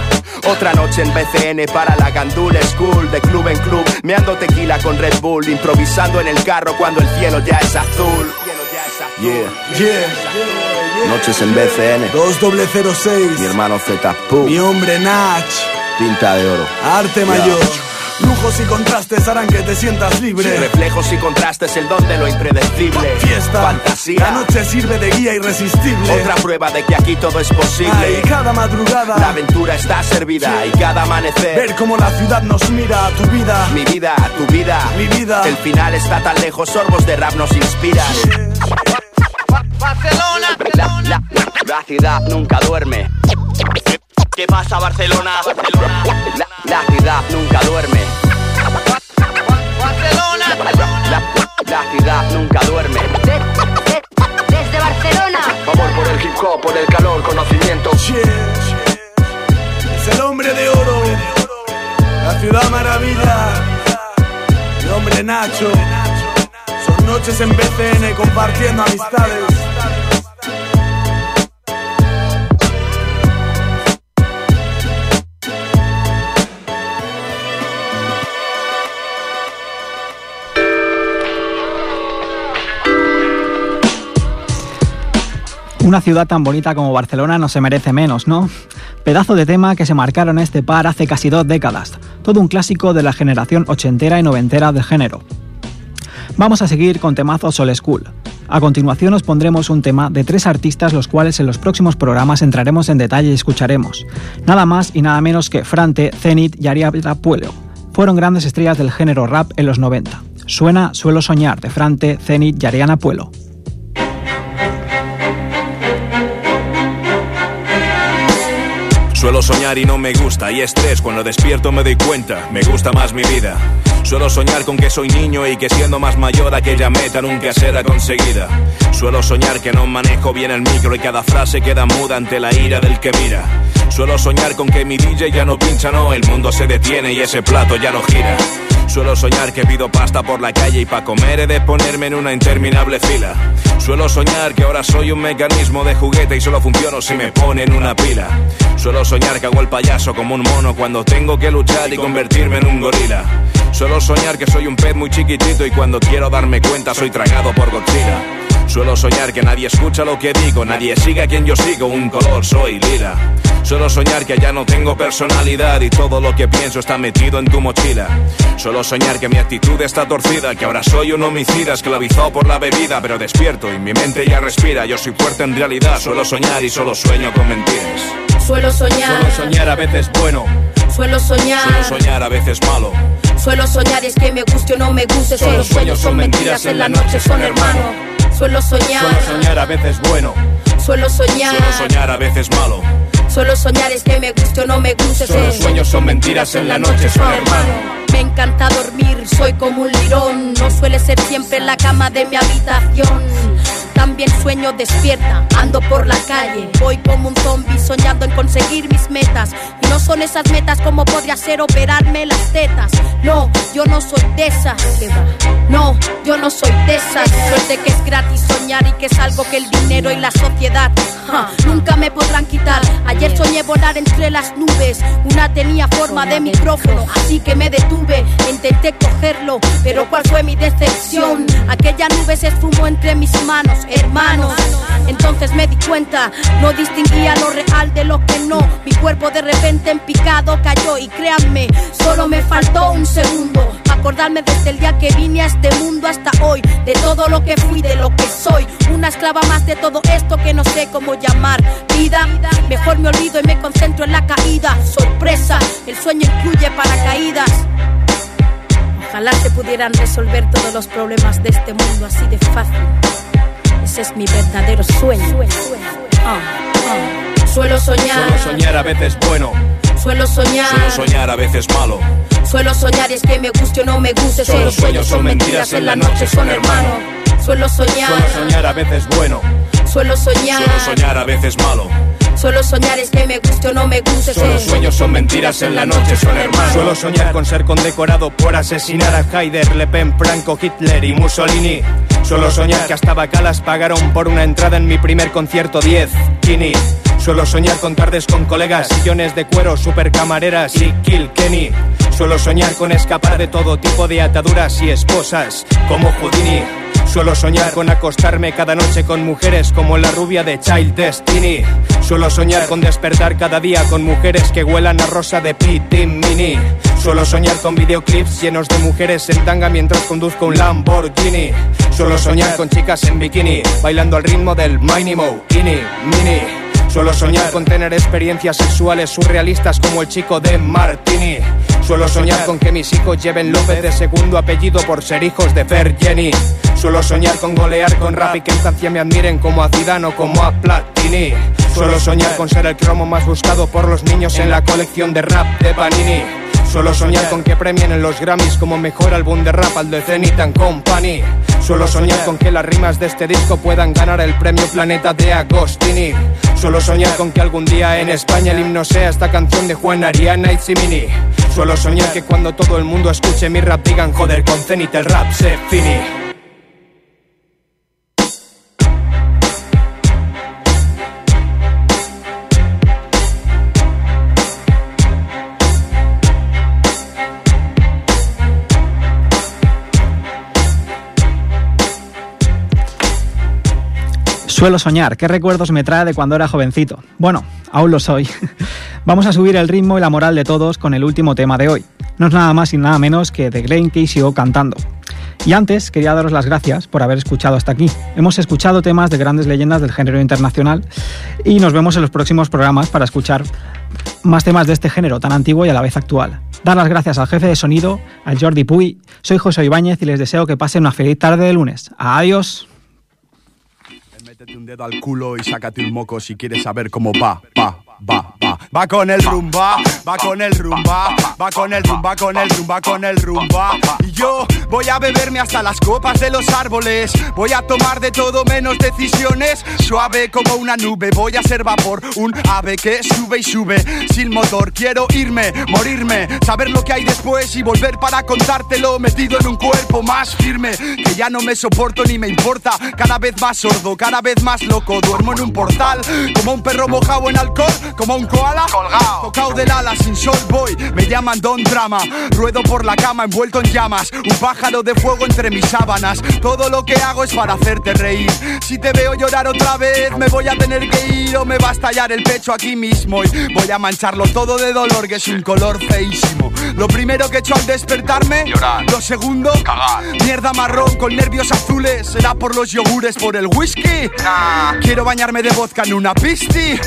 Otra noche en BCN para la Gandul School, de club en club, meando tequila con Red Bull, improvisando en el carro cuando el cielo ya es azul. Yeah, yeah. Noches en BCN. 2006. Mi hermano Z. Mi hombre Nach. Tinta de oro. Arte mayor. Lujos y contrastes harán que te sientas libre. reflejos y contrastes, el don de lo impredecible. Fiesta, fantasía. La noche sirve de guía irresistible. Otra prueba de que aquí todo es posible. y cada madrugada, la aventura está servida. Y cada amanecer, ver cómo la ciudad nos mira. Tu vida, mi vida, tu vida, mi vida. El final está tan lejos, sorbos de rap nos inspiran. Barcelona, la, la ciudad nunca duerme. ¿Qué pasa Barcelona? Barcelona. La, ciudad nunca duerme. Barcelona. La, ciudad nunca duerme. Desde Barcelona. Amor por el hip hop, por el calor, conocimiento. Es el hombre de oro. La ciudad maravilla. El hombre Nacho. Noches en BCN compartiendo amistades. Una ciudad tan bonita como Barcelona no se merece menos, ¿no? Pedazo de tema que se marcaron este par hace casi dos décadas, todo un clásico de la generación ochentera y noventera del género. Vamos a seguir con temazo Sol School. A continuación os pondremos un tema de tres artistas los cuales en los próximos programas entraremos en detalle y escucharemos. Nada más y nada menos que Frante, Zenith y Ariadna Puelo. Fueron grandes estrellas del género rap en los 90. Suena Suelo Soñar de Frante, Zenith y Ariana Puelo. Suelo soñar y no me gusta, y estrés cuando despierto me doy cuenta, me gusta más mi vida. Suelo soñar con que soy niño y que siendo más mayor aquella meta nunca será conseguida. Suelo soñar que no manejo bien el micro y cada frase queda muda ante la ira del que mira. Suelo soñar con que mi DJ ya no pincha, no, el mundo se detiene y ese plato ya no gira. Suelo soñar que pido pasta por la calle y pa' comer he de ponerme en una interminable fila. Suelo soñar que ahora soy un mecanismo de juguete y solo funciono si me ponen una pila. Suelo soñar que hago el payaso como un mono cuando tengo que luchar y convertirme en un gorila. Suelo soñar que soy un pez muy chiquitito y cuando quiero darme cuenta soy tragado por Godzilla. Suelo soñar que nadie escucha lo que digo, nadie sigue a quien yo sigo, un color soy lila. Suelo soñar que ya no tengo personalidad y todo lo que pienso está metido en tu mochila. Suelo soñar que mi actitud está torcida, que ahora soy un homicida esclavizado por la bebida, pero despierto y mi mente ya respira. Yo soy fuerte en realidad, suelo soñar y solo sueño con mentiras. Suelo soñar. Suelo soñar a veces bueno. Suelo soñar. Suelo soñar a veces malo. Suelo soñar es que me guste o no me guste. Solo sueños son mentiras en la noche son hermano. Suelo soñar. Suelo soñar a veces bueno. Suelo soñar. Suelo soñar a veces malo. Suelo soñar es que me guste o no me guste. Solo sueños son mentiras en la noche son hermano. Me encanta dormir, soy como un lirón. No suele ser siempre en la cama de mi habitación. También sueño despierta, ando por la calle. Voy como un zombie soñando en conseguir mis metas. Y no son esas metas como podría ser operarme las tetas. No, yo no soy de esas. No, yo no soy de esas. Suerte que es gratis soñar y que es algo que el dinero y la sociedad nunca me podrán quitar. Ayer soñé volar entre las nubes. Una tenía forma de micrófono, así que me detuve. Intenté cogerlo, pero ¿cuál fue mi decepción? Aquella nube se esfumó entre mis manos hermanos. Entonces me di cuenta, no distinguía lo real de lo que no. Mi cuerpo de repente en picado cayó y créanme, solo me faltó un segundo Recordarme desde el día que vine a este mundo hasta hoy, de todo lo que fui, de lo que soy. Una esclava más de todo esto que no sé cómo llamar vida. Mejor me olvido y me concentro en la caída. Sorpresa, el sueño incluye paracaídas. Ojalá se pudieran resolver todos los problemas de este mundo así de fácil. Ese es mi verdadero sueño. Ah, ah. Suelo soñar. Suelo soñar a veces bueno. Suelo soñar. Suelo soñar a veces malo. Suelo soñar y es que me guste o no me guste. Solo los sueños son mentiras, en la noche son hermano. Suelo soñar. Suelo soñar a veces bueno. Suelo soñar. Suelo soñar a veces malo. Suelo soñar es que me guste o no me guste. Solo los sueños son mentiras, en la noche son hermanos. Suelo soñar con ser condecorado por asesinar a Haider, Le Pen, Franco, Hitler y Mussolini. Suelo soñar que hasta bacalas pagaron por una entrada en mi primer concierto 10, Kini. Suelo soñar con tardes con colegas, sillones de cuero, supercamareras y Kill Kenny. Suelo soñar con escapar de todo tipo de ataduras y esposas, como Houdini. Suelo soñar con acostarme cada noche con mujeres como la rubia de Child Destiny. Suelo soñar con despertar cada día con mujeres que huelan a rosa de Pity Mini. Suelo soñar con videoclips llenos de mujeres en tanga mientras conduzco un Lamborghini. Suelo soñar con chicas en bikini bailando al ritmo del Minimo, Kini, Mini. Suelo soñar con tener experiencias sexuales surrealistas como el chico de Martini. Suelo soñar con que mis hijos lleven López de segundo apellido por ser hijos de Fer Jenny. Suelo soñar con golear con rap y que en Francia me admiren como a Zidane o como a Platini. Suelo soñar con ser el cromo más buscado por los niños en la colección de rap de Panini. Suelo soñar con que premien en los Grammys como mejor álbum de rap al de Zenith and Company. Suelo soñar con que las rimas de este disco puedan ganar el premio Planeta de Agostini. Suelo soñar con que algún día en España el himno sea esta canción de Juan Ariana y Simini. Suelo soñar que cuando todo el mundo escuche mi rap digan joder con Zenith el rap se fini. Suelo soñar, ¿qué recuerdos me trae de cuando era jovencito? Bueno, aún lo soy. [laughs] Vamos a subir el ritmo y la moral de todos con el último tema de hoy. No es nada más y nada menos que The Glen Casey O cantando. Y antes quería daros las gracias por haber escuchado hasta aquí. Hemos escuchado temas de grandes leyendas del género internacional y nos vemos en los próximos programas para escuchar más temas de este género tan antiguo y a la vez actual. Dar las gracias al jefe de sonido, al Jordi Puy. Soy José Ibáñez y les deseo que pasen una feliz tarde de lunes. Adiós. Métete un dedo al culo y sácate un moco si quieres saber cómo va, va, va, va. Va con el rumba, va con el rumba, va con el rumba, con el rumba, con el rumba. Y yo voy a beberme hasta las copas de los árboles. Voy a tomar de todo menos decisiones. Suave como una nube, voy a ser vapor. Un ave que sube y sube sin motor. Quiero irme, morirme, saber lo que hay después y volver para contártelo. Metido en un cuerpo más firme, que ya no me soporto ni me importa. Cada vez más sordo, cada vez más loco. Duermo en un portal, como un perro mojado en alcohol, como un koala colgado. Tocado del ala sin sol voy, me llaman Don Drama. Ruedo por la cama envuelto en llamas, un pájaro de fuego entre mis sábanas. Todo lo que hago es para hacerte reír. Si te veo llorar otra vez, me voy a tener que ir o me va a estallar el pecho aquí mismo. Y voy a mancharlo todo de dolor, que es un color feísimo. Lo primero que he hecho al despertarme, llorar. Lo segundo, cagar. Mierda marrón con nervios azules. ¿Será por los yogures, por el whisky? Quiero bañarme de vodka en una pisti.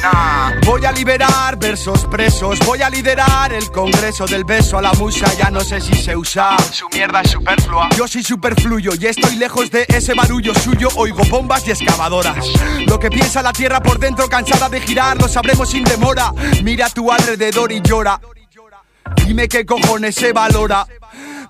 Voy a liberar versos presos. Voy a liderar el congreso del beso a la musa. Ya no sé si se usa. Su mierda es superflua. Yo soy superfluyo y estoy lejos de ese barullo suyo. Oigo bombas y excavadoras. Lo que piensa la tierra por dentro, cansada de girar, lo sabremos sin demora. Mira a tu alrededor y llora. Dime qué cojones se valora.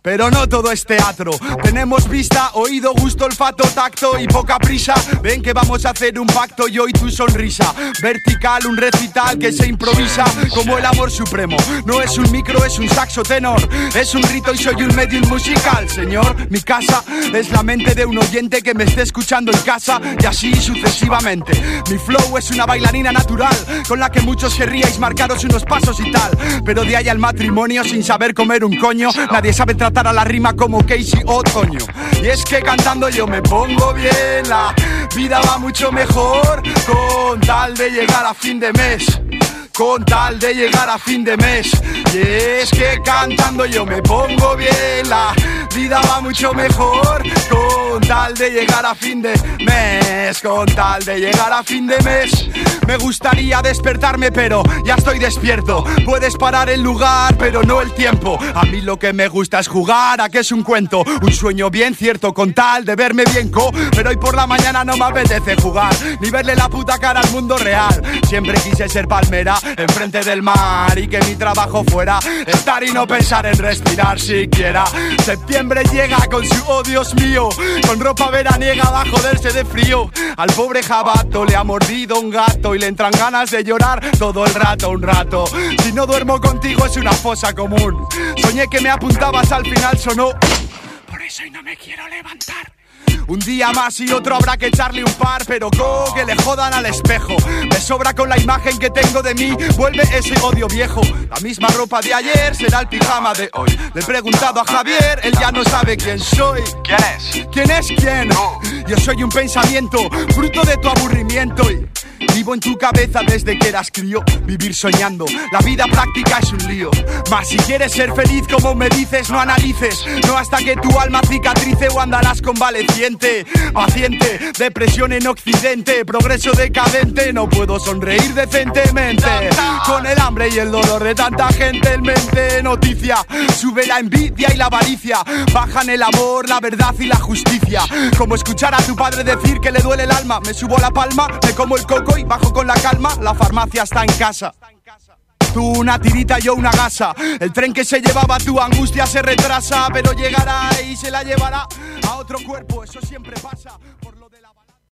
Pero no todo es teatro. Tenemos vista, oído, gusto, olfato, tacto y poca prisa. Ven que vamos a hacer un pacto yo y tu sonrisa. Vertical, un recital que se improvisa como el amor supremo. No es un micro, es un saxo tenor. Es un rito y soy un medium musical, señor. Mi casa es la mente de un oyente que me esté escuchando en casa y así sucesivamente. Mi flow es una bailarina natural con la que muchos querríais marcaros unos pasos y tal. Pero de ahí al matrimonio sin saber comer un coño, nadie sabe tratar a la rima como Casey Otoño. Y es que cantando yo me pongo bien, la vida va mucho mejor con tal de llegar a fin de mes. Con tal de llegar a fin de mes. Y es que cantando yo me pongo bien, la vida va mucho mejor con tal de llegar a fin de mes, con tal de llegar a fin de mes. Me gustaría despertarme, pero ya estoy despierto. Puedes parar el lugar, pero no el tiempo. A mí lo que me gusta es jugar, a que es un cuento, un sueño bien cierto, con tal de verme bien co. Pero hoy por la mañana no me apetece jugar, ni verle la puta cara al mundo real. Siempre quise ser palmera, enfrente del mar, y que mi trabajo fuera estar y no pensar en respirar siquiera. Septiembre llega con su oh Dios mío, con ropa veraniega va a joderse de frío. Al pobre jabato le ha mordido un gato y le entran ganas de llorar todo el rato, un rato. Si no duermo contigo es una fosa común. Soñé que me apuntabas, al final sonó. Por eso hoy no me quiero levantar. Un día más y otro habrá que echarle un par, pero co que le jodan al espejo. Me sobra con la imagen que tengo de mí, vuelve ese odio viejo. La misma ropa de ayer será el pijama de hoy. Le he preguntado a Javier, él ya no sabe quién soy. ¿Quién es? ¿Quién es quién? Yo soy un pensamiento, fruto de tu aburrimiento y Vivo en tu cabeza desde que eras crío, vivir soñando. La vida práctica es un lío. Mas si quieres ser feliz, como me dices, no analices. No hasta que tu alma cicatrice o andarás convaleciente. Paciente, depresión en occidente, progreso decadente. No puedo sonreír decentemente. Con el hambre y el dolor de tanta gente en mente. Noticia, sube la envidia y la avaricia. Bajan el amor, la verdad y la justicia. Como escuchar a tu padre decir que le duele el alma. Me subo la palma, me como el coco y bajo con la calma, la farmacia está en casa. Tú una tirita, yo una gasa. El tren que se llevaba tu angustia se retrasa, pero llegará y se la llevará a otro cuerpo, eso siempre pasa.